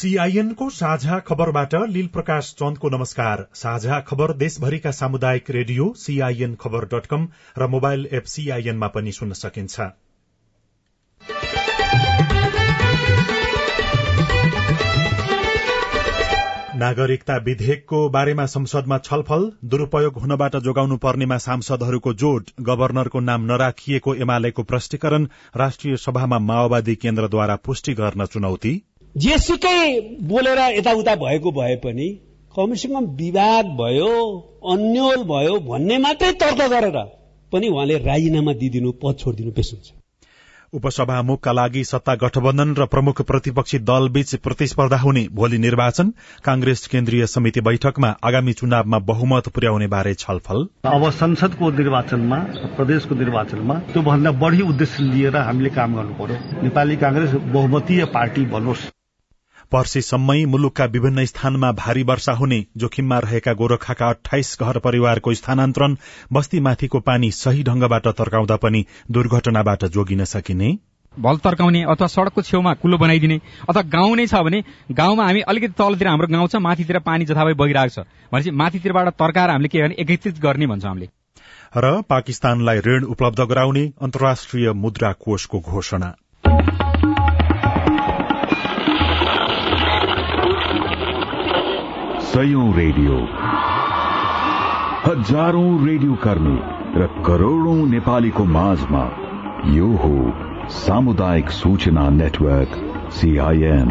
सीआईएनको साझा खबरबाट लील प्रकाश चन्दको नमस्कार। साझा खबर देशभरिका सामुदायिक radio CIN Khabar dot com र मोबाइल एप सीआईएनमा पनि सुन्न सकिन्छ। नागरिकता विधेयकको बारेमा संसदमा छलफल दुरूपयोग हुनबाट जोगाउनु पर्नेमा सांसदहरूको जोड गवर्नरको नाम नराखिएको एमालेको प्रष्टीकरण राष्ट्रिय सभामा माओवादी केन्द्रद्वारा पुष्टि गर्न चुनौती। जेसुकै बोलेर यताउता भएको भए पनि कमसेकम विवाद भयो अन्यल भयो भन्ने मात्रै तर्क गरेर पनि उहाँले राजीनामा दिइदिनु पद छोडिदिनु बेस हुन्छ। उपसभामुखका लागि सत्ता गठबन्धन र प्रमुख प्रतिपक्षी दलबीच प्रतिस्पर्धा हुने भोलि निर्वाचन। कांग्रेस केन्द्रीय समिति बैठकमा आगामी चुनावमा बहुमत पुर्याउने बारे छलफल। अब संसदको निर्वाचनमा प्रदेशको निर्वाचनमा त्योभन्दा बढ़ी उद्देश्य लिएर हामीले काम गर्नु पर्यो। नेपाली कांग्रेस बहुमतीय पार्टी बनोस्। पर्सीसम्मै मुलुकका विभिन्न स्थानमा भारी वर्षा हुने जोखिममा रहेका गोरखाका अठाइस घर परिवारको स्थानान्तरण बस्तीमाथिको पानी सही ढंगबाट तर्काउँदा पनि दुर्घटनाबाट जोगिन सकिने। भल तर्काउने अथवा सड़कको छेउमा कुलो बनाइदिने अथवा गाउँ नै छ भने गाउँमा हामी अलिकति तलतिर हाम्रो गाउँ छ माथितिर पानी जथाभावी बगिरहेको छ भनेपछि माथितिरबाट तर्काएर हामीले के भने एकीकृत गर्ने भन्छ हामीले। र पाकिस्तानलाई ऋण उपलब्ध गराउने अन्तर्राष्ट्रिय मुद्रा कोषको घोषणा। सयौं रेडियो। हजारौं रेडियो कर्मी र करोड़ौं नेपालीको माझमा यो हो सामुदायिक सूचना नेटवर्क सीआईएन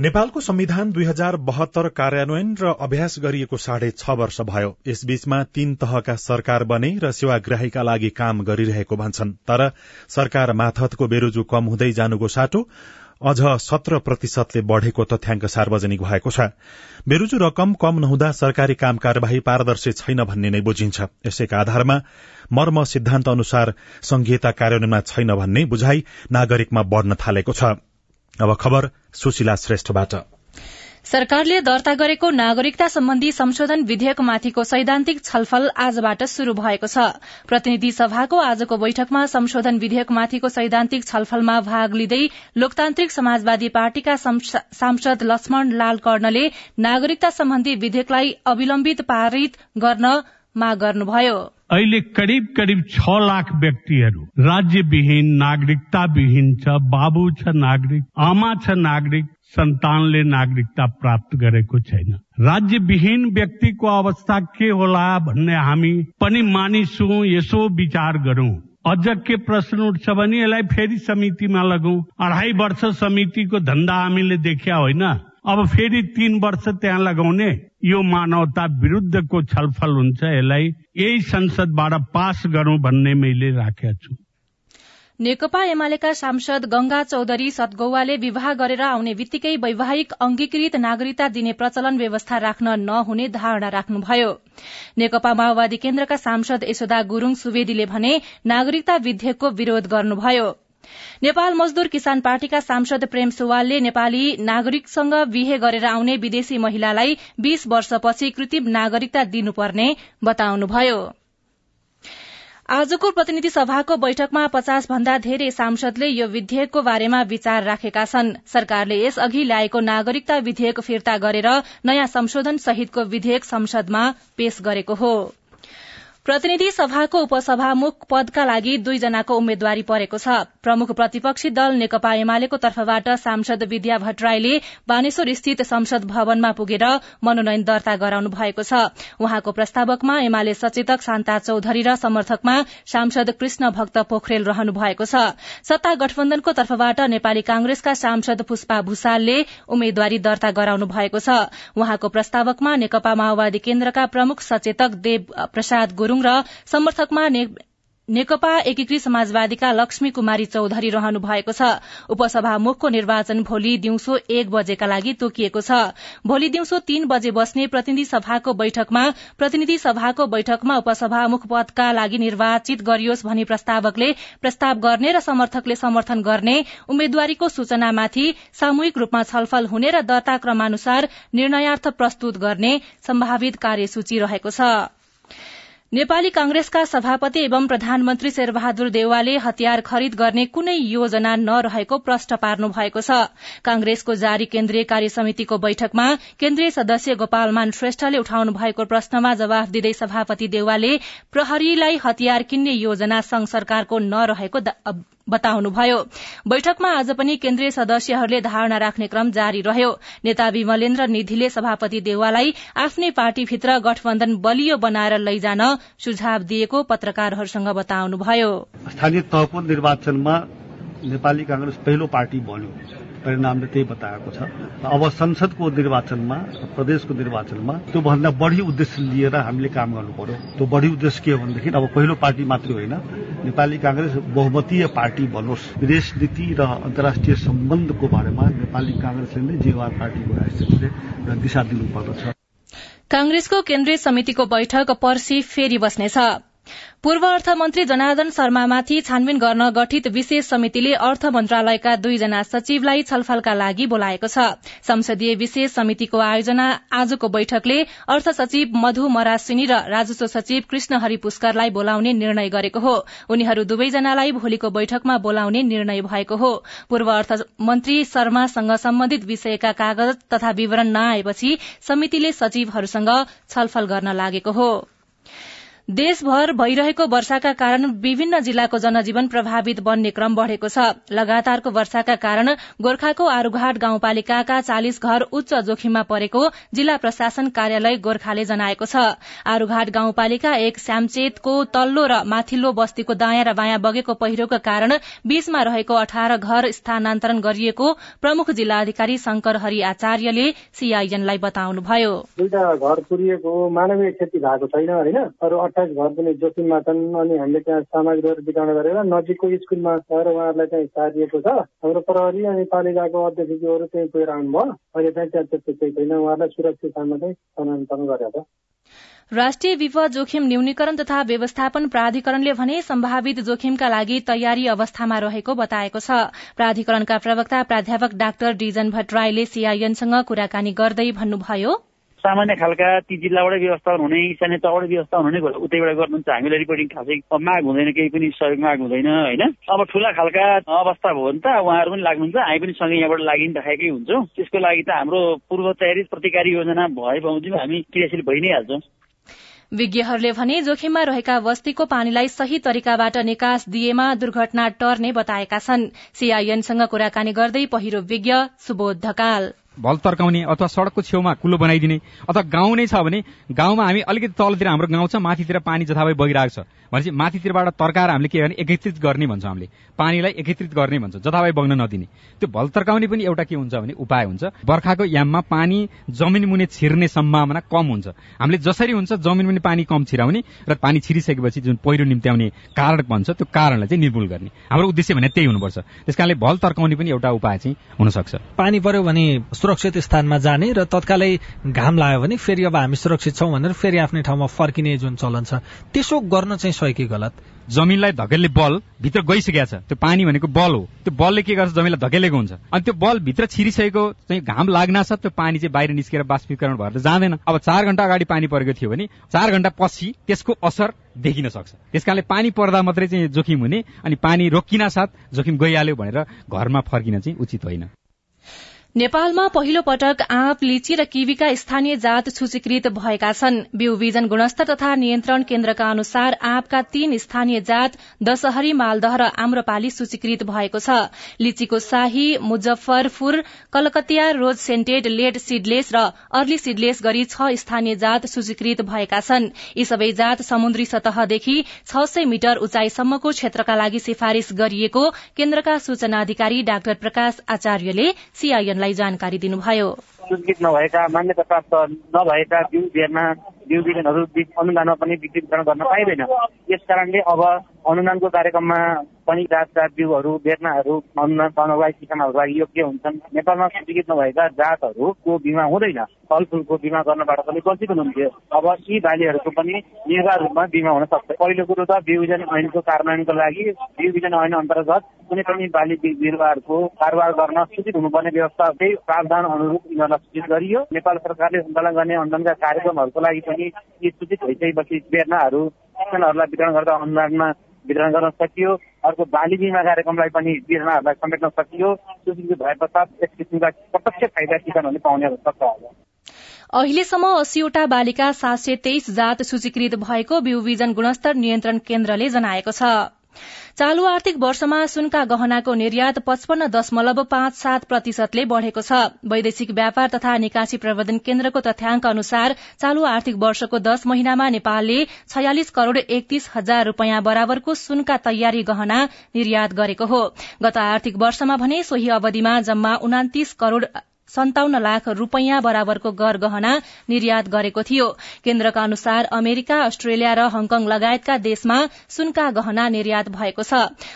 नेपालको संविधान दुई हजार बहत्तर कार्यान्वयन र अभ्यास गरिएको साढे छ वर्ष भयो। यसबीचमा तीन तहका सरकार बने र सेवाग्राहीका लागि काम गरिरहेको भन्छन्। तर सरकार माथतको बेरोजु कम हुँदै जानुको साटो अझ सत्र प्रतिशतले बढ़ेको तथ्याङ्क सार्वजनिक भएको छ। बेरुजु रकम कम नहुँदा सरकारी काम कार्यवाही पारदर्शी छैन भन्ने नै बुझिन्छ। यसैका आधारमा मर्म सिद्धान्त अनुसार संघीयता कार्यान्वयनमा छैन भन्ने बुझाइ नागरिकमा बढ़न थालेको छ। अब खबर सुशीला श्रेष्ठबाट। सरकारले दर्ता गरेको नागरिकता सम्बन्धी संशोधन विधेयकमाथिको सैद्धान्तिक छलफल आजबाट शुरू भएको छ। प्रतिनिधि सभाको आजको बैठकमा संशोधन विधेयकमाथिको सैद्धान्तिक छलफलमा भाग लिँदै लोकतान्त्रिक समाजवादी पार्टीका सांसद लक्ष्मण लाल कर्णले नागरिकता सम्बन्धी विधेयकलाई अविलम्बित पारित गर्न माग गर्नुभयो। अहिले करिब करिब छ लाख व्यक्तिहरू राज्यविहीन नागरिकता विहीन छ बाबु छ नागरिक आमा छ नागरिक सन्तानले नागरिकता प्राप्त गरेको छैन। राज्यविहीन व्यक्तिको अवस्था के होला भन्ने हामी पनि मानिसौँ यसो विचार गरौं। अझ के प्रश्न उठ्छ भने यसलाई फेरि समितिमा लगौं। अढाई वर्ष समितिको धन्दा हामीले देखिया होइन। अब फेरि तीन वर्ष त्यहाँ लगाउने यो मानवता विरुद्धको छलफल हुन्छ। यसलाई यही संसदबाट पास गरौं भन्ने मैले राखेका छु। नेकपा एमालेका सांसद गंगा चौधरी सतगौवाले विवाह गरेर आउने बित्तिकै वैवाहिक अंगीकृत नागरिकता दिने प्रचलन व्यवस्था राख्न नहुने धारणा राख्नुभयो। नेकपा माओवादी केन्द्रका सांसद यशोदा गुरूङ सुवेदीले भने नागरिकता विधेयकको विरोध गर्नुभयो। नेपाल मजदूर किसान पार्टीका सांसद प्रेम सुवालले नेपाली नागरिकसँग बिहे गरेर आउने विदेशी महिलालाई बीस वर्षपछि कृत्रिम नागरिकता दिनुपर्ने बताउनुभयो। आजको प्रतिनिधि सभाको बैठकमा पचास भन्दा धेरै सांसदले यो विधेयकको बारेमा विचार राखेका छन्। सरकारले यसअघि ल्याएको नागरिकता विधेयक फिर्ता गरेर नयाँ संशोधन सहितको विधेयक संसदमा पेश गरेको हो। प्रतिनिधि सभाको उपसभामुख पदका लागि दुईजनाको उम्मेद्वारी परेको छ। प्रमुख प्रतिपक्षी दल नेकपा एमालेको तर्फबाट सांसद विद्या भट्टराईले बानेश्वर स्थित संसद भवनमा पुगेर मनोनयन दर्ता गराउनु भएको छ। उहाँको प्रस्तावकमा एमाले सचेतक शान्ता चौधरी र समर्थकमा सांसद कृष्ण भक्त पोखरेल रहनु भएको छ। सत्ता गठबन्धनको तर्फबाट नेपाली कांग्रेसका सांसद पुष्पा भूषालले उम्मेद्वारी दर्ता गराउनु भएको छ। उहाँको प्रस्तावकमा नेकपा माओवादी केन्द्रका प्रमुख सचेतक देव प्रसाद गुरूङ र समर्थकमा नेकपा एकीकृत समाजवादीका लक्ष्मी कुमारी चौधरी रहनु भएको छ। उपसभामुखको निर्वाचन भोलि दिउँसो एक बजेका लागि तोकिएको छ। भोलि दिउँसो तीन बजे बस्ने प्रतिनिधि सभाको बैठकमा प्रतिनिधि सभाको बैठकमा उपसभामुख पदका लागि निर्वाचित गरियोस् भनी प्रस्तावकले प्रस्ताव गर्ने र समर्थकले समर्थन गर्ने उम्मेद्वारीको सूचनामाथि सामूहिक रूपमा छलफल हुने र दर्ता क्रमानुसार निर्णयार्थ प्रस्तुत गर्ने सम्भावित कार्यसूची रहेको छ। नेपाली कांग्रेसका सभापति एवं प्रधानमन्त्री शेरबहादुर देवालले हतियार खरिद गर्ने कुनै योजना नरहेको प्रश्न पार्नु भएको छ। कांग्रेसको जारी केन्द्रीय कार्य समितिको बैठकमा केन्द्रीय सदस्य गोपालमान श्रेष्ठले उठाउनु भएको प्रश्नमा जवाफ दिँदै सभापति देवालले प्रहरीलाई हतियार किन्ने योजना संघ सरकारको नरहेको बताउनुभयो। बैठकमा आज पनि केन्द्रीय सदस्यहरूले धारणा राख्ने क्रम जारी रह्यो। नेता विमलेन्द्र निधिले सभापति देवाललाई आफ्नै पार्टीभित्र गठबन्धन बलियो बनाएर लैजान सुझाव दिएको पत्रकारहरूसँग बताउनुभयो। स्थानीय तहको निर्वाचनमा नेपाली कांग्रेस पहिलो पार्टी बन्यो। परिणामले त्यही बताएको छ। अब संसदको निर्वाचनमा प्रदेशको निर्वाचनमा त्योभन्दा बढी उद्देश्य लिएर हामीले काम गर्नु पर्यो। त्यो बढी उद्देश्य के हो भनेदेखि अब पहिलो पार्टी मात्रै होइन। नेपाली कांग्रेस बहुमतीय पार्टी बनोस्। विदेश नीति र अन्तर्राष्ट्रिय सम्बन्धको बारेमा नेपाली कांग्रेसले नै जिम्मेवार पार्टीको हैसियतले दिशा दिनुपर्दछ। कांग्रेसको केन्द्रीय समितिको बैठक पर्सि फेरि बस्नेछ। पूर्व अर्थमन्त्री जनार्दन शर्मामाथि छानबिन गर्न गठित विशेष समितिले अर्थ मन्त्रालयका दुईजना सचिवलाई छलफलका लागि बोलाएको छ। संसदीय विशेष समितिको आयोजना आजको बैठकले अर्थ सचिव मधु मरासिनी र राजस्व सचिव कृष्ण हरि पुष्करलाई बोलाउने निर्णय गरेको हो। उनीहरू दुवैजनालाई भोलिको बैठकमा बोलाउने निर्णय भएको हो। पूर्व अर्थमन्त्री शर्मासँग सम्बन्धित विषयका कागज तथा विवरण नआएपछि समितिले सचिवहरूसँग छलफल गर्न लागेको हो। देशभर भइरहेको वर्षाका कारण विभिन्न जिल्लाको जनजीवन प्रभावित बन्ने क्रम बढ़ेको छ। लगातारको वर्षाका कारण गोर्खाको आरूघाट गाउँपालिकाका चालिस घर उच्च जोखिममा परेको जिल्ला प्रशासन कार्यालय गोर्खाले जनाएको छ। आरूघाट गाउँपालिका एक श्यामचेतको तल्लो र माथिल्लो बस्तीको दायाँ र बायाँ बगेको पहिरोका कारण बीचमा रहेको अठार घर स्थानान्तरण गरिएको प्रमुख जिल्लाधिकारी शंकर हरि आचार्यले सीआईएनलाई बताउनुभयो। अठाइस घर पनि जोखिममा छन् अनि हामीले त्यहाँ सामग्रीहरू वितरण गरेर नजिकको स्कुलमा गएर उहाँहरूलाई चाहिँ सारिएको छ। हाम्रो प्रहरी अनि पालिकाको अध्यक्षज्यूहरू त्यहीँ पुगेर आउनुभयो। अहिले चाहिँ त्यहाँ त्यस्तो केही छैन। उहाँहरूलाई सुरक्षित ठाउँमा चाहिँ स्थानान्तरण गरेर। राष्ट्रिय विपद जोखिम न्यूनीकरण तथा व्यवस्थापन प्राधिकरणले भने सम्भावित जोखिमका लागि तयारी अवस्थामा रहेको बताएको छ। प्राधिकरणका प्रवक्ता प्राध्यापक डाक्टर डिजन भट्टराईले सीआईएनसँग कुराकानी गर्दै भन्नुभयो सामान्य खालका ती जिल्लाबाटै व्यवस्थापन हुने स्थानीय तहबाटै व्यवस्थापन हुने उतैबाट गर्नुहुन्छ हामीलाई रिपोर्टिङ खासै माग हुँदैन केही पनि सहयोग माग हुँदैन होइन? अब ठुला खालका अवस्था भयो भने त उहाँहरू पनि लाग्नुहुन्छ हामी पनि सँगै यहाँबाट लागिराखेकै हुन्छौँ। त्यसको लागि त हाम्रो पूर्व तयारी प्रतिकारी योजना भए बमोजिम हामी क्रियाशील भइ नै हाल्छौँ विज्ञहरूले भने जोखिममा रहेका बस्तीको पानीलाई सही तरिकाबाट निकास दिएमा दुर्घटना टर्ने बताएका छन्। सीआईएनसँग कुराकानी गर्दै पहिरो विज्ञ सुबोध ढकाल। भल तर्काउने अथवा सडकको छेउमा कुलो बनाइदिने अथवा गाउँ नै छ भने गाउँमा हामी अलिकति तलतिर हाम्रो गाउँ छ माथितिर पानी जथाभावी बगिरहेको छ भनेपछि माथितिरबाट तर्काएर हामीले के गर्ने एकत्रित गर्ने भन्छौँ हामीले। पानीलाई एकत्रित गर्ने भन्छ जथाभावी बग्न नदिने। त्यो भल तर्काउने पनि एउटा के हुन्छ भने उपाय हुन्छ। बर्खाको याममा पानी जमिन मुनि छिर्ने सम्भावना कम हुन्छ। हामीले जसरी हुन्छ जमिन मुनि पानी कम छिराउने र पानी छिरिसकेपछि जुन पहिरो निम्त्याउने कारण भन्छ त्यो कारणलाई चाहिँ निर्मूल गर्ने। हाम्रो उद्देश्य भने त्यही हुनुपर्छ। त्यस कारणले भल तर्काउने पनि एउटा उपाय चाहिँ हुनसक्छ। पानी पर्यो भने सुरक्षित स्थानमा जाने र तत्कालै घाम लाग्यो भने फेरि अब हामी सुरक्षित छौँ भनेर फेरि आफ्नै ठाउँमा फर्किने जुन चलन छ त्यसो गर्न चाहिँ सही कि गलत। जमिनलाई धकेल्ने बल भित्र गइसकेको छ। त्यो पानी भनेको बल हो। त्यो बलले के गर्छ? जमिनलाई धकेलेको हुन्छ। अनि त्यो बल भित्र छिरिसकेको चाहिँ घाम लाग्न छ त्यो पानी चाहिँ बाहिर निस्केर बाष्पीकरण भएर जाँदैन। अब चार घण्टा अगाडि पानी परेको थियो भने चार घण्टा पछि त्यसको असर देखिन सक्छ। त्यस कारणले पानी पर्दा मात्रै चाहिँ जोखिम हुने अनि पानी रोकिन साथ जोखिम गइहाल्यो भनेर घरमा फर्किन चाहिँ उचित होइन। नेपालमा पहिलो पटक आँप लिची र किवीका स्थानीय जात सूचीकृत भएका छन्। बिउ बिजन गुणस्तर तथा नियन्त्रण केन्द्रका अनुसार आँपका तीन स्थानीय जात दशहरी मालदह र आम्रपाली सूचीकृत भएको छ। लिचीको Shahi Muzaffarpur Kalkatiya rose scented late seedless र अर्ली सिडलेस गरी छ स्थानीय जात सूचीकृत भएका छन्। यी सबै जात समुद्री सतहदेखि छ सय मिटर उचाइसम्मको क्षेत्रका लागि सिफारिश गरिएको केन्द्रका सूचना अधिकारी डाक्टर प्रकाश आचार्यले सीआईएनलाई जानकारी दिनुभयो। स्वीकृत नभएका मान्यता प्राप्त नभएका बिउ बेर्ना बिउ बिजनहरू अनुदानमा पनि वितरण गर्न पाइँदैन। यस कारणले अब अनुदानको कार्यक्रममा पनि जात जात बिउहरू पाउनको लागि किसानहरूको लागि योग्य हुन्छन्। नेपालमा स्वीकृत नभएका जातहरूको बिमा हुँदैन। फलफुलको बिमा गर्नबाट पनि वञ्चित हुनुहुन्थ्यो। अब यी बालीहरूको पनि निर्वाह रूपमा बिमा हुन सक्छ। पहिलो कुरो त बिउ बिजन ऐनको कार्यान्वयनको लागि बिजन ऐन अन्तर्गत कुनै पनि बाली बिरुवाहरूको कारोबार गर्न सूचित हुनुपर्ने व्यवस्था त्यही प्रावधान अनुरूप यिनीहरूलाई सूचित गरियो। नेपाल सरकारले सञ्चालन गर्ने अनुदानका कार्यक्रमहरूको लागि पनि यी सूचित भइसकेपछि बेर्नाहरू किसानहरूलाई वितरण गर्दा अनुदानमा वितरण गर्न सकियो अर्को बाली बिमा कार्यक्रमलाई पनि बिर्नाहरूलाई समेट्न सकियो सूचित भए पश्चात यस किसिमका प्रत्यक्ष फाइदा किसानहरूले पाउने सक्छ अहिलेसम्म अस्सीवटा बालिका सात सय तेइस जात सूचीकृत भएको बिउ बिजन गुणस्तर नियन्त्रण केन्द्रले जनाएको छ। चालू आर्थिक वर्षमा सुनका गहनाको निर्यात पचपन्न दशमलव पाँच सात प्रतिशतले बढ़ेको छ। वैदेशिक व्यापार तथा निकासी प्रवर्धन केन्द्रको तथ्याङ्क अनुसार चालू आर्थिक वर्षको दश महिनामा नेपालले छयालिस करोड़ एकतीस हजार रूपियाँ बराबरको सुनका तयारी गहना निर्यात गरेको हो। गत आर्थिक वर्षमा भने सोही अवधिमा जम्मा उनातिस करोड़ सन्ताउन्न लाख रूपियाँ बराबरको गर गहना निर्यात गरेको थियो। केन्द्रका अनुसार अमेरिका अस्ट्रेलिया र हङकङ लगायतका देशमा सुनका गहना निर्यात भएको छ।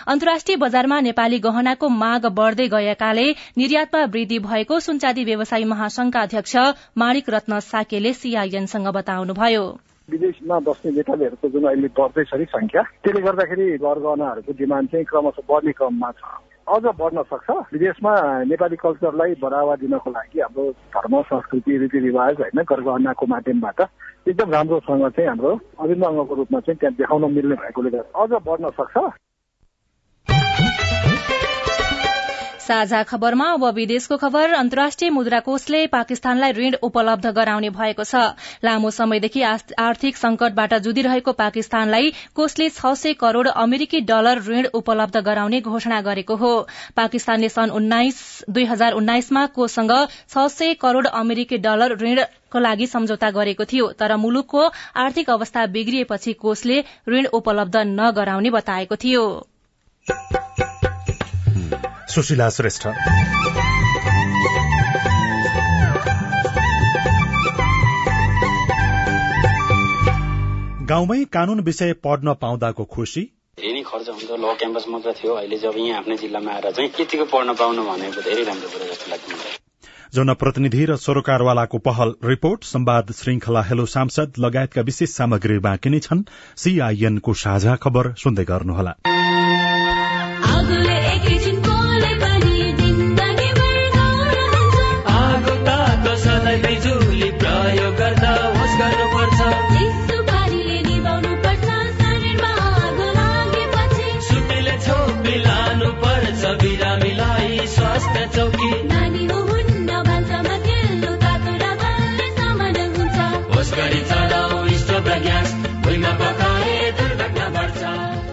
अन्तर्राष्ट्रिय बजारमा नेपाली गहनाको माग बढ़दै गएकाले निर्यातमा वृद्धि भएको सुनचाँदी व्यवसायी महासंघका अध्यक्ष माणिक रत्न साकेले सीआईएनसँग बताउनुभयो। विदेशमा बस्ने नेपालीहरूको जुन अहिले बढ्दैछ नि संख्या त्यसले गर्दाखेरि घर गहनाहरूको डिमान्ड चाहिँ क्रमशः बढ्ने क्रममा छ। अझ बढ्न सक्छ। विदेशमा नेपाली कल्चरलाई बढावा दिनको लागि हाम्रो धर्म संस्कृति रीतिरिवाज होइन गरगहनाको माध्यमबाट एकदम राम्रोसँग चाहिँ हाम्रो अभिन्न अङ्गको रूपमा चाहिँ त्यहाँ देखाउन मिल्ने भएकोले गर्दा अझ बढ्न सक्छ। साझा खबरमा अब विदेशको खबर अन्तर्राष्ट्रिय मुद्रा कोषले पाकिस्तानलाई ऋण उपलब्ध गराउने भएको छ। लामो समयदेखि आर्थिक संकटबाट जुधिरहेको पाकिस्तानलाई कोषले छ सय करोड़ अमेरिकी डलर ऋण उपलब्ध गराउने घोषणा गरेको हो। पाकिस्तानले सन् दुई हजार उन्नाइसमा कोषसँग छ सय करोड़ अमेरिकी डलर ऋण को लागि सम्झौता गरेको थियो तर मुलुकको आर्थिक अवस्था बिग्रिएपछि कोषले ऋण उपलब्ध नगराउने बताएको थियो। सुशीला श्रेष्ठ। गाउँमै कानून विषय पढ्न पाउँदाको खुशी। धेरै खर्च हुन्छ ल क्याम्पस मात्र थियो। अहिले जब यहाँ आफ्नै जिल्लामा आएर चाहिँ यतिको पढ्न पाउनु भनेको धेरै राम्रो कुरो जस्तो लाग्छ। मलाई जनप्रतिनिधि र सरोकारवालाको पहल रिपोर्ट संवाद श्रृंखला हेलो सांसद लगायतका विशेष सामग्री बाँकी नै छन् सीआईएनको साझा खबर सुन्दै गर्नुहोला।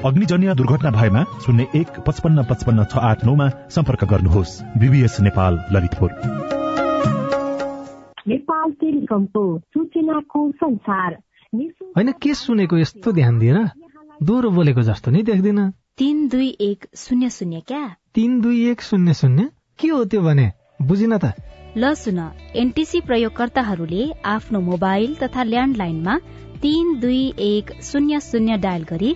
अग्निजन्य दुर्घटना भएमा शून्य एक पचपन्न पचपन्न छ आठ नौमा सम्पर्क गर्नुहोस्। बीबीएस नेपाल ललितपुर। नेपाल टेलिकमको सूचनाको संसार। होइन के सुनेको यस्तो ध्यान दिएर दोहोरो बोलेको जस्तो नि देख्दिन। तिन दुई एक शून्य शून्य क्या? तिन दुई एक शून्य शून्य? के हो त्यो भने? बुझिन त। ल सुन एनटिसी प्रयोगकर्ताहरूले आफ्नो मोबाइल तथा ल्यान्डलाइनमा तीन दुई एक शून्य शून्य डायल गरी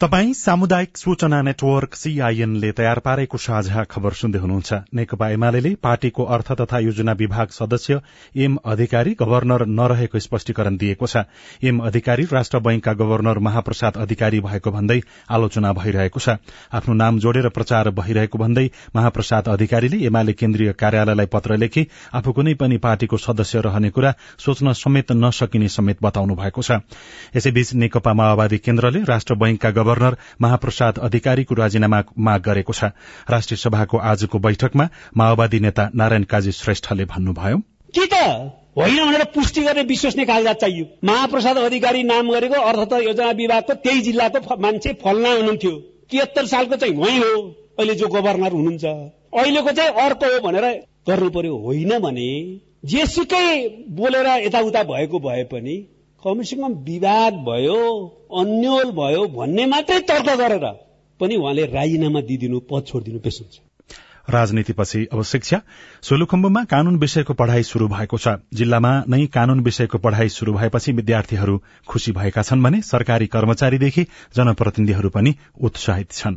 तपाई सामुदायिक सूचना नेटवर्क सीआईएनले तयार पारेको साझा खबर सुन्दै हुनुहुन्छ। नेकपा एमाले पार्टीको अर्थ तथा योजना विभाग सदस्य एम अधिकारी गवर्नर नरहेको स्पष्टीकरण दिएको छ। एम अधिकारी राष्ट्र बैंकका गवर्नर महाप्रसाद अधिकारी भएको भन्दै आलोचना भइरहेको छ। आफ्नो नाम जोडेर प्रचार भइरहेको भन्दै महाप्रसाद अधिकारीले एमाले केन्द्रीय कार्यालयलाई पत्र लेखी आफू कुनै पनि पार्टीको सदस्य रहने कुरा सोच्न समेत नसकिने समेत बताउनु भएको छ। यसैबीच नेकपा माओवादी केन्द्रले राष्ट्र बैंकका गवर्नर महाप्रसाद अधिकारीको राजीनामा माग गरेको छ। राष्ट्रिय सभाको आजको बैठकमा माओवादी नेता नारायण काजी श्रेष्ठले भन्नुभयो के त? होइन भनेर पुष्टि गर्ने विश्वसनीय कागजात चाहियो। महाप्रसाद अधिकारी नाम गरेको अर्थ तथा योजना विभागको त्यही जिल्लाको मान्छे फलना हुनुहुन्थ्यो। तिहत्तर सालको चाहिँ उहाँ हो। अहिले जो गभर्नर हुनुहुन्छ। अहिलेको चाहिँ अर्को हो भनेर गर्नु पर्यो। होइन भने जेसुकै बोलेर यताउता भएको भए पनि कमसे कम विवाद भयो अन्यल भयो भन्ने मात्रै तर्क गरेर पनि उहाँले राजीनामा दिइदिनु पद छोडिदिनु बेस हुन्छ। राजनीतिपछि अब शिक्षा। सोलुखुम्बुमा कानून विषयको पढ़ाई शुरू भएको छ। जिल्लामा नै कानून विषयको पढ़ाई शुरू भएपछि विद्यार्थीहरू खुशी भएका छन् भने सरकारी कर्मचारीदेखि जनप्रतिनिधिहरू पनि उत्साहित छन्।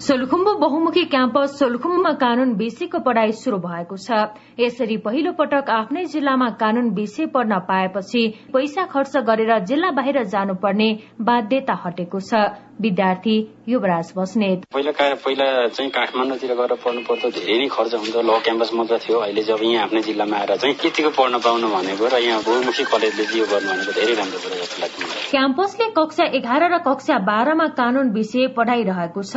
सोलुखुम्बु बहुमुखी क्याम्पस सोलुखुम्बुमा कानून विषयको पढ़ाई शुरू भएको छ। यसरी पहिलो पटक आफ्नै जिल्लामा कानून विषय पढ्न पाएपछि पैसा खर्च गरेर जिल्ला बाहिर जानुपर्ने बाध्यता हटेको छ। विद्यार्थी युवराज बस्नेत। पहिला पहिला चाहिँ काठमाडौँतिर गएर पढ्नु पर्दा धेरै नै खर्च हुन्छ ल क्याम्पस मात्र थियो। अहिले जब यहाँ आफ्नै जिल्लामा आएर चाहिँ यतिको पढ्न पाउनु भनेको र यहाँ बहुमुखी कलेजले यो गर्नु भनेको धेरै राम्रो कुरा जस्तो लाग्छ क्याम्पसले कक्षा एघार र कक्षा बाह्रमा कानून विषय पढ़ाइरहेको छ।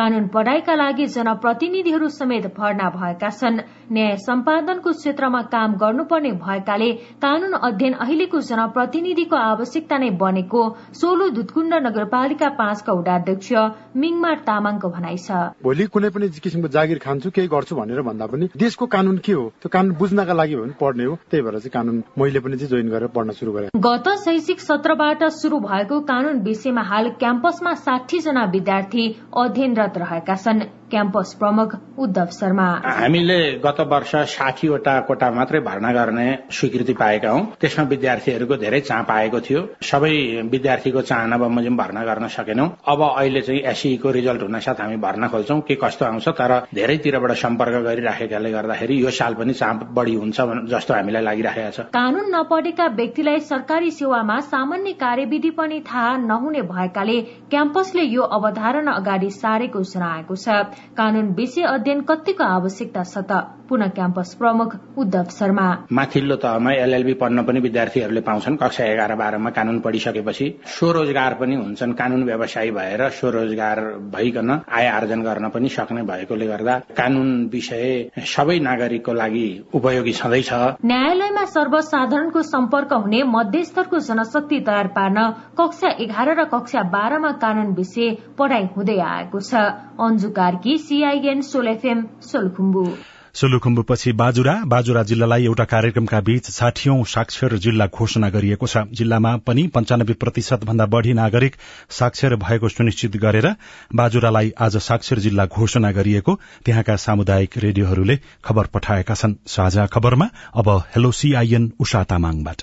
कानून पढ़ाइका लागि जनप्रतिनिधिहरू समेत भर्ना भएका छन्। न्याय सम्पादनको क्षेत्रमा काम गर्नुपर्ने भएकाले कानून अध्ययन अहिलेको जनप्रतिनिधिको आवश्यकता नै बनेको सोलु दुधकुण्ड नगरपालिका पाँचका उडाध्यक्ष मिङमा तामाङको भनाइ छ। भोलि कुनै पनि किसिमको जागिर खान्छु केही गर्छु भनेर भन्दा पनि देशको कानून के हो? त्यो कानून बुझ्नका लागि हो भने पढ्ने हो। त्यही भएर चाहिँ कानून मैले पनि चाहिँ जोइन गरेर पढ्न शुरू गरेँ। गत शैक्षिक सत्रबाट शुरू भएको कानून विषयमा हाल क्याम्पसमा साठी जना विद्यार्थी अध्ययनरत रहेका छन्। क्याम्पस प्रमुख उद्धव शर्मा। हामीले गत वर्ष साठीवटा कोटा मात्रै भर्ना गर्ने स्वीकृति पाएका हौ। त्यसमा विद्यार्थीहरूको धेरै चाप आएको थियो। सबै विद्यार्थीको चाहना बमोजिम भर्ना गर्न सकेनौं। अब अहिले चाहिँ एसईको रिजल्ट हुन साथ हामी भर्ना खोल्छौं के कस्तो आउँछ तर धेरैतिरबाट सम्पर्क गरिराखेकाले गर्दाखेरि यो साल पनि चाप बढ़ी हुन्छ जस्तो हामीलाई लागिरहेको छ। कानून नपढेका व्यक्तिलाई सरकारी सेवामा सामान्य कार्यविधि पनि थाहा नहुने भएकाले क्याम्पसले यो अवधारणा अगाडि सारेको जनाएको छ। कानून विषय अध्ययन कतिको आवश्यकता छ त। पुनः क्याम्पस प्रमुख उद्धव शर्मा। माथिल्लो तहमा एलएलबी पढ्न पनि विद्यार्थीहरूले पाउँछन्। कक्षा एघार बाह्रमा कानून पढिसकेपछि स्वरोजगार पनि हुन्छन्। कानून व्यवसायी भएर स्वरोजगार भइकन आय आर्जन गर्न पनि सक्ने भएकोले गर्दा कानून विषय सबै नागरिकको लागि उपयोगी छँदैछ। न्यायालयमा सर्वसाधारणको सम्पर्क हुने मध्यस्तरको जनशक्ति तयार पार्न कक्षा एघार र कक्षा बाह्रमा कानून विषय पढ़ाई हुँदै आएको छ। अन्जु कार्की सीआईएन सोलेफेम सोलखुम्बु। सोलुखुम्बुपछि बाजुरा बाजुरा जिल्लालाई एउटा कार्यक्रमका बीच साठीऔं साक्षर जिल्ला घोषणा गरिएको छ। जिल्लामा पनि पञ्चानब्बे प्रतिशत भन्दा बढ़ी नागरिक साक्षर भएको सुनिश्चित गरेर बाजुरालाई आज साक्षर जिल्ला घोषणा गरिएको त्यहाँका सामुदायिक रेडियोहरूले खबर पठाएका छन्। साझा खबरमा अब हेलो सीआईएन उषा तामाङबाट।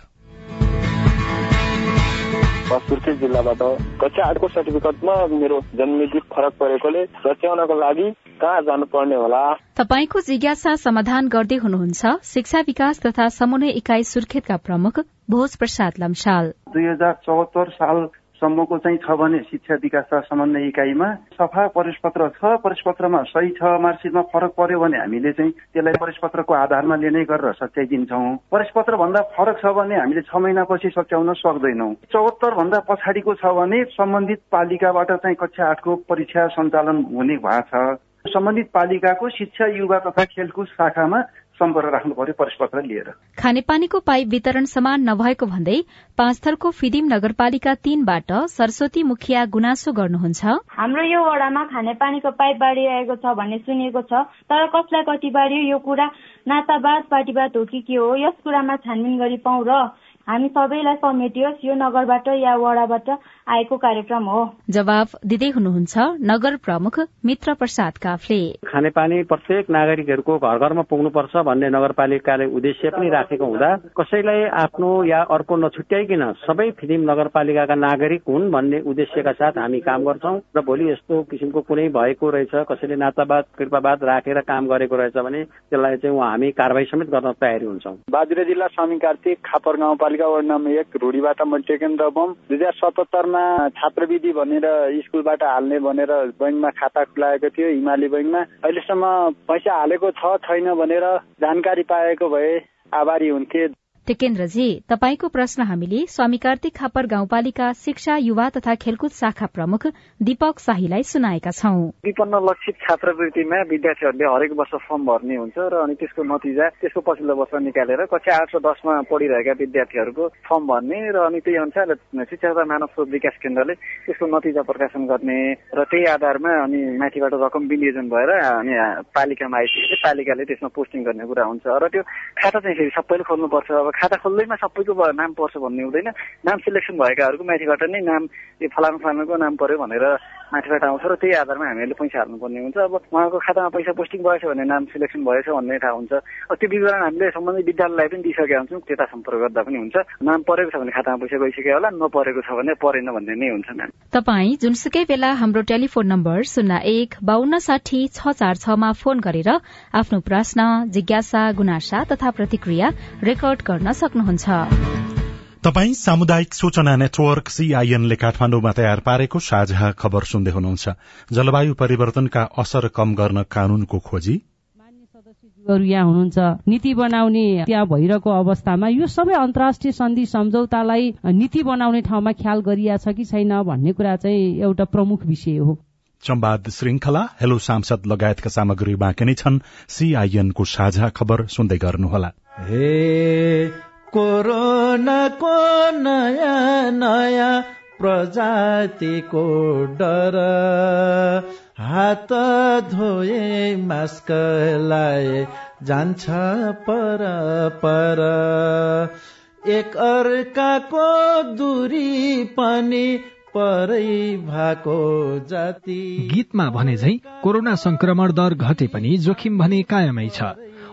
सुर्खेत जिल्लाबाट कक्षा आठको सर्टिफिकेटमा मेरो जन्ममिति फरक परेकोले रच्याउनको लागि कहाँ जानुपर्ने होला? तपाईँको जिज्ञासा समाधान गर्दै हुनुहुन्छ शिक्षा विकास तथा समन्वय इकाई सुर्खेतका प्रमुख भोज प्रसाद लम्साल। दुई हजार चौहत्तर साल सम्मको चाहिँ छ भने शिक्षा विकास समन्वय इकाइमा सफा प्रवेशपत्र छ। प्रवेशपत्रमा सही छ मार्कसिटमा फरक पर्यो भने हामीले चाहिँ त्यसलाई प्रवेशपत्रको आधारमा लिने गरेर सच्याइदिन्छौँ। प्रवेशपत्र भन्दा फरक छ भने हामीले छ महिनापछि सच्याउन सक्दैनौँ। चौहत्तर भन्दा पछाडिको छ भने सम्बन्धित पालिकाबाट चाहिँ कक्षा आठको परीक्षा सञ्चालन हुने भएको छ सम्बन्धित पालिकाको शिक्षा युवा तथा खेलकुद शाखामा सम्पर्क राख्नु पर्यो प्रवेशपत्र लिएर। खानेपानीको पाइप वितरण समान नभएको भन्दै पाँचथरको फिदिम नगरपालिका तीनबाट सरस्वती मुखिया गुनासो गर्नुहुन्छ। हाम्रो यो वडामा खानेपानीको पाइप बाँडिरहेको छ भन्ने सुनिएको छ तर कसलाई कति बाँडियो यो कुरा नातावाद पार्टीवाद हो कि के हो यस कुरामा छानबिन गरी पाउँ र। हामी सबैलाई समेटियोस् यो नगरबाट या वडाबाट आएको कार्यक्रम हो। जवाब दिँदै हुनुहुन्छ नगर प्रमुख मित्र प्रसाद काफले। खानेपानी प्रत्येक नागरिकहरूको घर घरमा पुग्नुपर्छ भन्ने नगरपालिकाले उद्देश्य पनि राखेको हुँदा कसैलाई आफ्नो या अर्को नछुट्याइकन सबै फिल्म नगरपालिकाका नागरिक हुन् भन्ने उद्देश्यका साथ हामी काम गर्छौँ र भोलि यस्तो किसिमको कुनै भएको रहेछ कसैले नातावाद कृपावाद राखेर काम गरेको रहेछ भने त्यसलाई चाहिँ हामी कारवाही समेत गर्न तयारी हुन्छौँ। बाजुरा जिल्ला स्वामी कार्तिक खापर गाउँपालिका नगरपालिका वार्ड नम्बर एक रुडीबाट म टेकेन्द्र बम। दुई हजार सतहत्तरमा छात्रवृत्ति भनेर स्कुलबाट हाल्ने भनेर बैङ्कमा खाता खुलाएको थियो हिमाली बैङ्कमा। अहिलेसम्म पैसा हालेको छ छैन भनेर जानकारी पाएको भए आभारी हुन्थे। टेकेन्द्रजी तपाईँको प्रश्न हामीले स्वामी कार्तिक खापर गाउँपालिका शिक्षा युवा तथा खेलकुद शाखा प्रमुख दीपक शाहीलाई सुनाएका छौं। विपन्न लक्षित छात्रवृत्तिमा विद्यार्थीहरूले हरेक वर्ष फर्म भर्ने हुन्छ र अनि त्यसको नतिजा त्यसको पछिल्लो वर्ष निकालेर कक्षा आठ र दसमा पढिरहेका विद्यार्थीहरूको फर्म भर्ने र अनि त्यही अनुसार शिक्षा तथा मानव स्रोत विकास केन्द्रले त्यसको नतिजा प्रकाशन गर्ने र त्यही आधारमा अनि माथिबाट रकम विनियोजन भएर अनि पालिकामा आइसकेपछि पालिकाले त्यसमा पोस्टिङ गर्ने कुरा हुन्छ र त्यो खाता चाहिँ फेरि सबैले खोल्नुपर्छ। अब खाता खोल्दैमा सबैको नाम पर्छ भन्ने हुँदैन। नाम सिलेक्सन भएकाहरूको माथिबाट नै नाम यो फलानु फलानुको नाम पर्यो भनेर माथिबाट आउँछ र त्यही आधारमा हामीहरूले पैसा हाल्नुपर्ने हुन्छ। अब उहाँको खातामा पैसा पोस्टिङ भएछ भने नाम सिलेक्सन भएछ भन्ने थाहा हुन्छ। त्यो विवरण हामीले सम्बन्धित विद्यालयलाई पनि दिइसकेका हुन्छौँ त्यता सम्पर्क गर्दा पनि हुन्छ। नाम परेको छ भने खातामा पैसा गइसक्यो होला नपरेको छ भने परेन भन्ने नै हुन्छ म्याम तपाईँ जुनसुकै बेला हाम्रो टेलिफोन नम्बर शून्य एक बान्न साठी छ चार छमा फोन गरेर आफ्नो प्रश्न जिज्ञासा गुनासा तथा प्रतिक्रिया रेकर्ड गर्न सक्नुहुन्छ। तपाई सामुदायिक सूचना नेटवर्क सीआईएनले काठमाण्डुमा तयार पारेको साझा खबर सुन्दै हुनुहुन्छ। जलवायु परिवर्तनका असर कम गर्न कानूनको खोजी। यहाँ हुनुहुन्छ। नीति बनाउने त्यहाँ भइरहेको अवस्थामा यो सबै अन्तर्राष्ट्रिय सन्धि सम्झौतालाई नीति बनाउने ठाउँमा ख्याल गरिया छ कि छैन भन्ने कुरा चाहिँ एउटा प्रमुख विषय हो। संवाद श्रृंखला हेलो सांसद लगायतका सामग्री बाँकी नै छन्। सीआईएनको साझा खबर सुन्दै गर्नुहोला। कोरोनाको नयाँ नयाँ प्रजातिको डर। हात धोए मास्क लाए जान्छ पर पर। एक अर्काको दूरी पनि परै भएको जाति। गीतमा भने झै कोरोना संक्रमण दर घटे पनि जोखिम भने कायमै छ।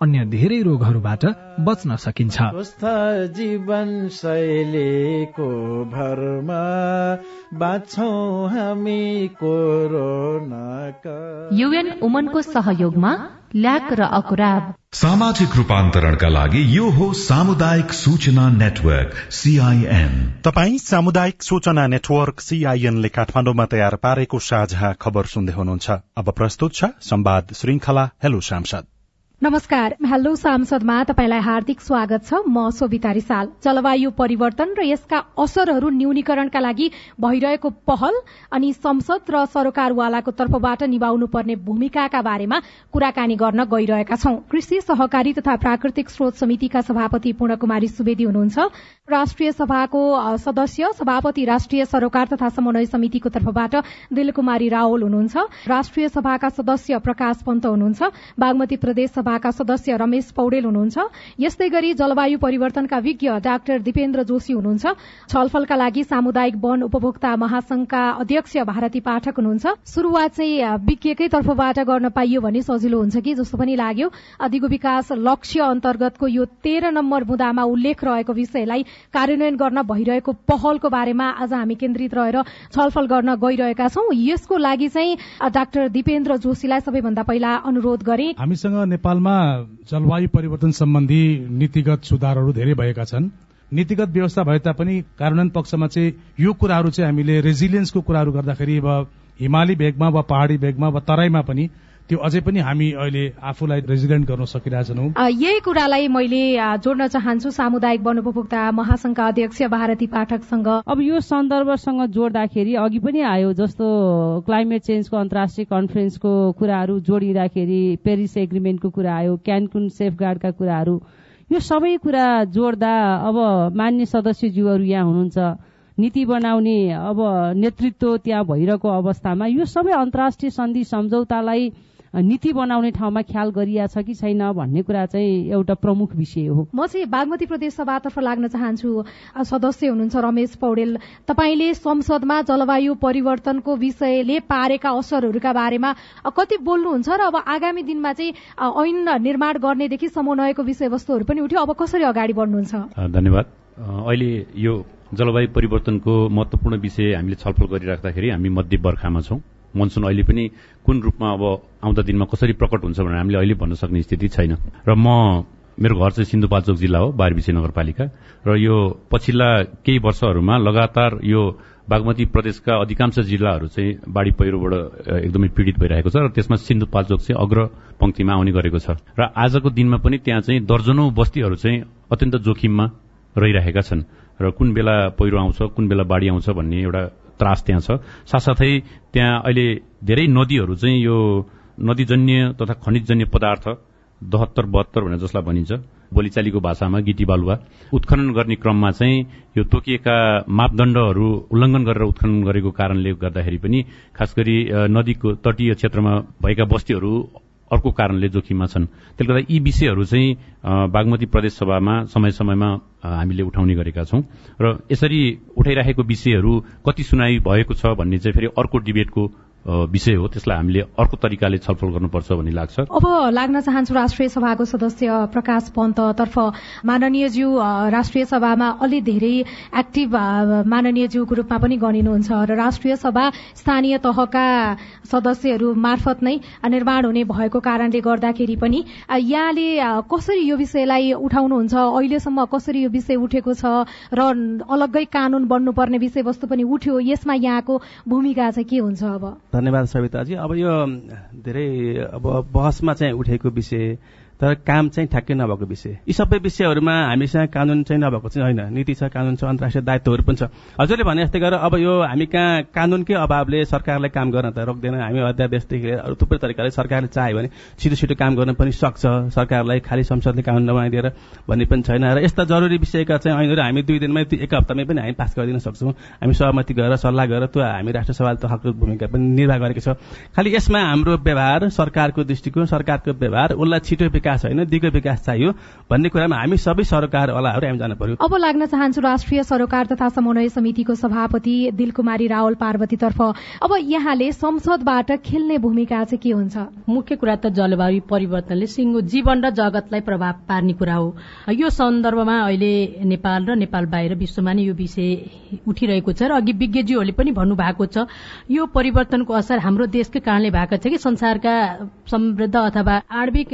अन्य धेरै रोगहरूबाट बच्न सकिन्छ। जीवन शैलीको भरमा बाँच्छौँ हामी कोरोनाका। युएन उमनको सहयोगमा ल्याक र अकुराब। सामाजिक रूपान्तरणका लागि यो हो सामुदायिक सूचना नेटवर्क सीआईएन तपाई सामुदायिक सूचना नेटवर्क सीआईएनले काठमाडौँमा तयार पारेको साझा खबर सुन्दै हुनुहुन्छ। अब प्रस्तुत छ संवाद श्रृंखला हेलो सांसद नमस्कार हेलो सांसदमा तपाईँलाई हार्दिक स्वागत छ। म सोभिता रिसाल। जलवायु परिवर्तन र यसका असरहरू न्यूनीकरणका लागि भइरहेको पहल अनि संसद र सरकारवालाको तर्फबाट निभाउनु पर्ने भूमिकाका बारेमा कुराकानी गर्न गइरहेका छौं। कृषि सहकारी तथा प्राकृतिक स्रोत समितिका सभापति पूर्ण कुमारी सुवेदी हुनुहुन्छ। राष्ट्रिय सभाको सदस्य सभापति राष्ट्रिय सरोकार तथा समन्वय समितिको तर्फबाट दिल कुमारी रावल हुनुहुन्छ। राष्ट्रिय सभाका सदस्य प्रकाश पन्त हुनुहुन्छ। बागमती प्रदेश सभाका सदस्य रमेश पौडेल हुनुहुन्छ। यस्तै गरी जलवायु परिवर्तनका विज्ञ डाक्टर दिपेन्द्र जोशी हुनुहुन्छ। छलफलका लागि सामुदायिक वन उपभोक्ता महासंघका अध्यक्ष भारती पाठक हुनुहुन्छ। शुरूआत चाहिँ विज्ञकै तर्फबाट गर्न पाइयो भने सजिलो हुन्छ कि जस्तो पनि लाग्यो। दिगो विकास लक्ष्य अन्तर्गतको यो तेह्र नम्बर मुदामा उल्लेख रहेको विषयलाई कार्यान्वयन गर्न भइरहेको पहलको बारेमा आज हामी केन्द्रित रहेर छलफल गर्न गइरहेका छौं। यसको लागि चाहिँ डाक्टर दिपेन्द्र जोशीलाई सबैभन्दा पहिला अनुरोध गरे। हामीसँग नेपालमा जलवायु परिवर्तन सम्बन्धी नीतिगत सुधारहरू धेरै भएका छन्। नीतिगत व्यवस्था भए तापनि कार्यान्वयन पक्षमा चाहिँ यो कुराहरू चाहिँ हामीले रेजिलियन्सको कुराहरू गर्दाखेरि अब हिमाली भेगमा वा पहाड़ी भेगमा वा तराईमा पनि त्यो अझै पनि हामी अहिले आफूलाई रेजिडेन्ट गर्न सकिरहेछौँ यही कुरालाई मैले जोड्न चाहन्छु सामुदायिक वन उपभोक्ता महासंघका अध्यक्ष भारती पाठकसँग। अब यो सन्दर्भसँग जोड्दाखेरि अघि पनि आयो जस्तो क्लाइमेट चेन्जको अन्तर्राष्ट्रिय कन्फरेन्सको कुराहरू जोडिँदाखेरि पेरिस एग्रिमेन्टको कुरा आयो क्यानकुन सेफगार्डका कुराहरू। यो सबै कुरा जोड्दा अब मान्य सदस्यज्यूहरू यहाँ हुनुहुन्छ। नीति बनाउने अब नेतृत्व त्यहाँ भइरहेको अवस्थामा यो सबै अन्तर्राष्ट्रिय सन्धि सम्झौतालाई नीति बनाउने ठाउँमा ख्याल गरिएको छ कि छैन भन्ने कुरा चाहिँ एउटा प्रमुख विषय हो। म चाहिँ बागमती प्रदेश सभातर्फ लाग्न चाहन्छु। सदस्य हुनुहुन्छ रमेश पौडेल। तपाईँले संसदमा जलवायु परिवर्तनको विषयले पारेका असरहरूका बारेमा कति बोल्नुहुन्छ र अब आगामी दिनमा चाहिँ ऐन निर्माण गर्नेदेखि समन्वयको विषयवस्तुहरू पनि उठ्यो। अब कसरी अगाडि बढ्नुहुन्छ? धन्यवाद। अहिले यो जलवायु परिवर्तनको महत्वपूर्ण विषय हामीले छलफल गरिराख्दाखेरि हामी मध्य बर्खामा छौं। मनसुन अहिले पनि कुन रूपमा अब आउँदा दिनमा कसरी प्रकट हुन्छ भनेर हामीले अहिले भन्न सक्ने स्थिति छैन। र म मेरो घर चाहिँ सिन्धुपाल्चोक जिल्ला हो बारबिसे नगरपालिका। र यो पछिल्ला केही वर्षहरूमा लगातार यो बागमती प्रदेशका अधिकांश जिल्लाहरू चाहिँ बाढ़ी पहिरोबाट एकदमै पीड़ित भइरहेको छ र त्यसमा सिन्धुपाल्चोक चाहिँ अग्र पंक्तिमा आउने गरेको छ। र आजको दिनमा पनि त्यहाँ चाहिँ दर्जनौ बस्तीहरू चाहिँ अत्यन्त जोखिममा रहिरहेका छन्। र कुन बेला पहिरो आउँछ कुन बेला बाढ़ी आउँछ भन्ने एउटा त्रास त्यहाँ छ। साथसाथै त्यहाँ अहिले धेरै नदीहरू चाहिँ यो नदीजन्य तथा खनिजजन्य पदार्थ दहत्तर बहत्तर भनेर जसलाई भनिन्छ बोलीचालीको भाषामा गिटी बालुवा उत्खनन गर्ने क्रममा चाहिँ यो तोकिएका मापदण्डहरू उल्लङ्घन गरेर उत्खनन गरेको कारणले गर्दाखेरि पनि खास गरी नदीको तटीय क्षेत्रमा भएका बस्तीहरू अर्को कारणले जोखिममा छन्। त्यसले गर्दा यी विषयहरू चाहिँ बागमती प्रदेश सभामा समय समयमा हामीले उठाउने गरेका छौं। र यसरी उठाइराखेको विषयहरू कति सुनाई भएको छ भन्ने चाहिँ फेरि अर्को डिबेटको विषय हो। त्यसलाई हामीले अर्को तरिकाले छलफल गर्नुपर्छ भन्ने लाग्छ। अब लाग्न चाहन्छु राष्ट्रिय सभाको सदस्य प्रकाश पन्ततर्फ माननीय ज्यू राष्ट्रिय सभामा अलि धेरै एक्टिभ माननीय ज्यूको रूपमा पनि गनिनुहुन्छ। र राष्ट्रिय सभा स्थानीय तहका सदस्यहरू मार्फत नै निर्माण हुने भएको कारणले गर्दाखेरि पनि यहाँले कसरी यो विषयलाई उठाउनुहुन्छ? अहिलेसम्म कसरी यो विषय उठेको छ? र अलग्गै कानून बन्नुपर्ने विषयवस्तु पनि उठ्यो। यसमा यहाँको भूमिका चाहिँ के हुन्छ अब? धन्यवाद सविताजी। अब यो धेरै अब बहसमा चाहिँ उठेको विषय तर काम चाहिँ ठ्याक्कै नभएको विषय। यी सबै विषयहरूमा हामीसँग कानून चाहिँ नभएको चाहिँ होइन। नीति छ कानून छ अन्तर्राष्ट्रिय दायित्वहरू पनि छ। हजुरले भने जस्तै गरेर अब यो हामी कहाँ कानूनकै अभावले सरकारलाई काम गर्न त रोक्दैन। हामी अध्यादेशदेखि लिएर अरू थुप्रै तरिकाले सरकारले चाह्यो भने छिटो छिटो काम गर्न पनि सक्छ। सरकारलाई खालि संसदले कानून नबनाइदिएर भन्ने पनि छैन। र यस्ता जरुरी विषयका चाहिँ ऐनहरू हामी दुई दिनमै एक हप्तामै पनि हामी पास गरिदिन सक्छौँ। हामी सहमति गरेर सल्लाह गरेर त्यो हामी राष्ट्र सभाले हकको भूमिका पनि निर्वाह गरेको छ। खालि यसमा हाम्रो व्यवहार सरकारको दृष्टिकोण सरकारको व्यवहार उसलाई छिटो विकास विकास होइन दिगो विकास चाहियो भन्ने कुरामा हामी सबै सरकारवालाहरू हामी जानु पर्यो। अब लाग्न चाहन्छु राष्ट्रिय सरोकार तथा समन्वय समितिको सभापति दिलकुमारी रावल पार्वतीतर्फ। अब यहाँले संसदबाट खेल्ने भूमिका चाहिँ के हुन्छ? मुख्य कुरा त जलवायु परिवर्तनले सिङ्गो जीवन र जगतलाई प्रभाव पार्ने कुरा हो। यो सन्दर्भमा अहिले नेपाल र नेपाल बाहिर विश्वमा नै यो विषय उठिरहेको छ र अघि विज्ञज्यूहरूले पनि भन्नुभएको छ यो परिवर्तनको असर हाम्रो देशकै कारणले भएको छ कि संसारका समृद्ध अथवा आणविक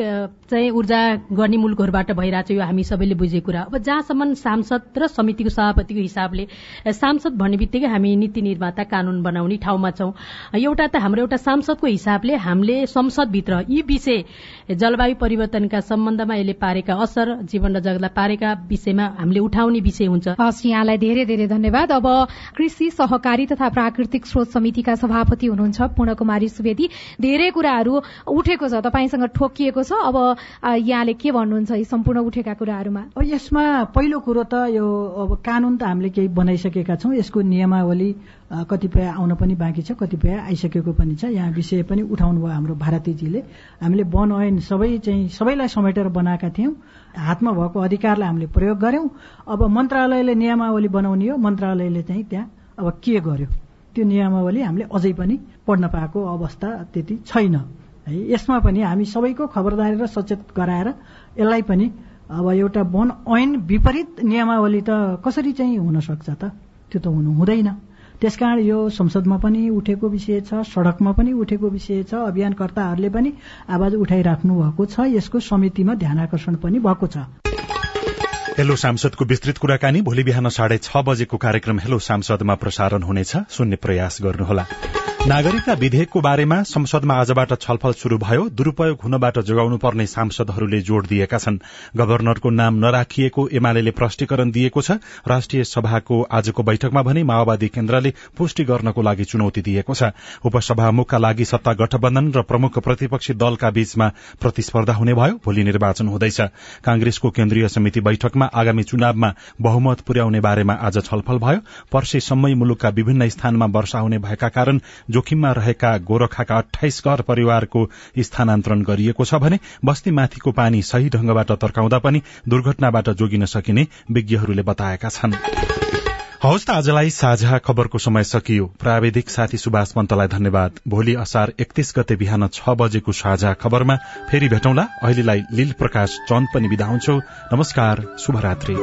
चाहिँ चाहिँ ऊर्जा गर्ने मुलुकहरूबाट भइरहेछ यो हामी सबैले बुझेको कुरा। अब जहाँसम्म सांसद र समितिको सभापतिको हिसाबले सांसद भन्ने बित्तिकै हामी नीति निर्माता कानून बनाउने ठाउँमा छौं। एउटा त हाम्रो एउटा सांसदको हिसाबले हामीले संसदभित्र यी विषय जलवायु परिवर्तनका सम्बन्धमा यसले पारेका असर जीवन र जगतलाई पारेका विषयमा हामीले उठाउने विषय हुन्छ। हस् यहाँलाई धेरै धेरै धन्यवाद। अब कृषि सहकारी तथा प्राकृतिक स्रोत समितिका सभापति हुनुहुन्छ पूर्ण कुमारी सुवेदी। धेरै कुराहरू उठेको छ तपाईँसँग ठोकिएको छ। अब यहाँले के भन्नुहुन्छ यी सम्पूर्ण उठेका कुराहरूमा? यसमा पहिलो कुरो त यो अब कानून त हामीले केही बनाइसकेका छौँ। यसको नियमावली कतिपय आउन पनि बाँकी छ कतिपय आइसकेको पनि छ। यहाँ विषय पनि उठाउनु भयो हाम्रो भारतीजीले। हामीले वन ऐन सबै चाहिँ सबैलाई समेटेर बनाएका थियौँ। हातमा भएको अधिकारलाई हामीले प्रयोग गर्यौं अब मन्त्रालयले नियमावली बनाउने हो। मन्त्रालयले चाहिँ त्यहाँ अब के गर्यो? त्यो नियमावली हामीले अझै पनि पढ्न पाएको अवस्था त्यति छैन। है। यसमा पनि हामी सबैको खबरदारी र सचेत गराएर यसलाई पनि अब एउटा वन ऐन विपरीत नियमावली त कसरी चाहिँ हुन सक्छ त? त्यो त हुनु हुँदैन। त्यसकारण यो संसदमा पनि उठेको विषय छ सड़कमा पनि उठेको विषय छ अभियानकर्ताहरूले पनि आवाज उठाइराख्नु भएको छ यसको समितिमा ध्यान आकर्षण पनि भएको छ। हेलो सांसदको विस्तृत कुराकानी भोलि बिहान साढे छ बजेको कार्यक्रम हेलो सांसदमा प्रसारण हुनेछ। सुन्ने प्रयास गर्नुहोला। नागरिकता विधेयकको बारेमा संसदमा आजबाट छलफल शुरू भयो। दुरूपयोग हुनबाट जोगाउनु पर्ने सांसदहरूले जोड़ दिएका छन्। गवर्नरको नाम नराखिएको एमाले प्रष्टीकरण दिएको छ। राष्ट्रिय सभाको आजको बैठकमा भने माओवादी केन्द्रले पुष्टि गर्नको लागि चुनौती दिएको छ। उपसभामुखका लागि सत्ता गठबन्धन र प्रमुख प्रतिपक्षी दलका बीचमा प्रतिस्पर्धा हुने भयो। भोलि निर्वाचन हुँदैछ। कांग्रेसको केन्द्रीय समिति बैठकमा आगामी चुनावमा बहुमत पुर्याउने बारेमा आज छलफल भयो। पर्सेसम्मै मुलुकका विभिन्न स्थानमा वर्षा हुने भएका कारण जोखिममा रहेका गोरखाका अठाइस घर परिवारको स्थानान्तरण गरिएको छ भने बस्तीमाथिको पानी सही ढंगबाट तर्काउँदा पनि दुर्घटनाबाट जोगिन सकिने विज्ञहरूले बताएका छन्। हवस् त आजलाई साझा खबरको समय सकियो। प्राविधिक साथी सुभाष पन्तलाई धन्यवाद। भोलि असार एकतीस गते बिहान छ बजेको साझा खबरमा फेरि भेटौँला। अहिलेलाई लील प्रकाश चन्द पनि विदा हुन्छौ। नमस्कार शुभरात्री।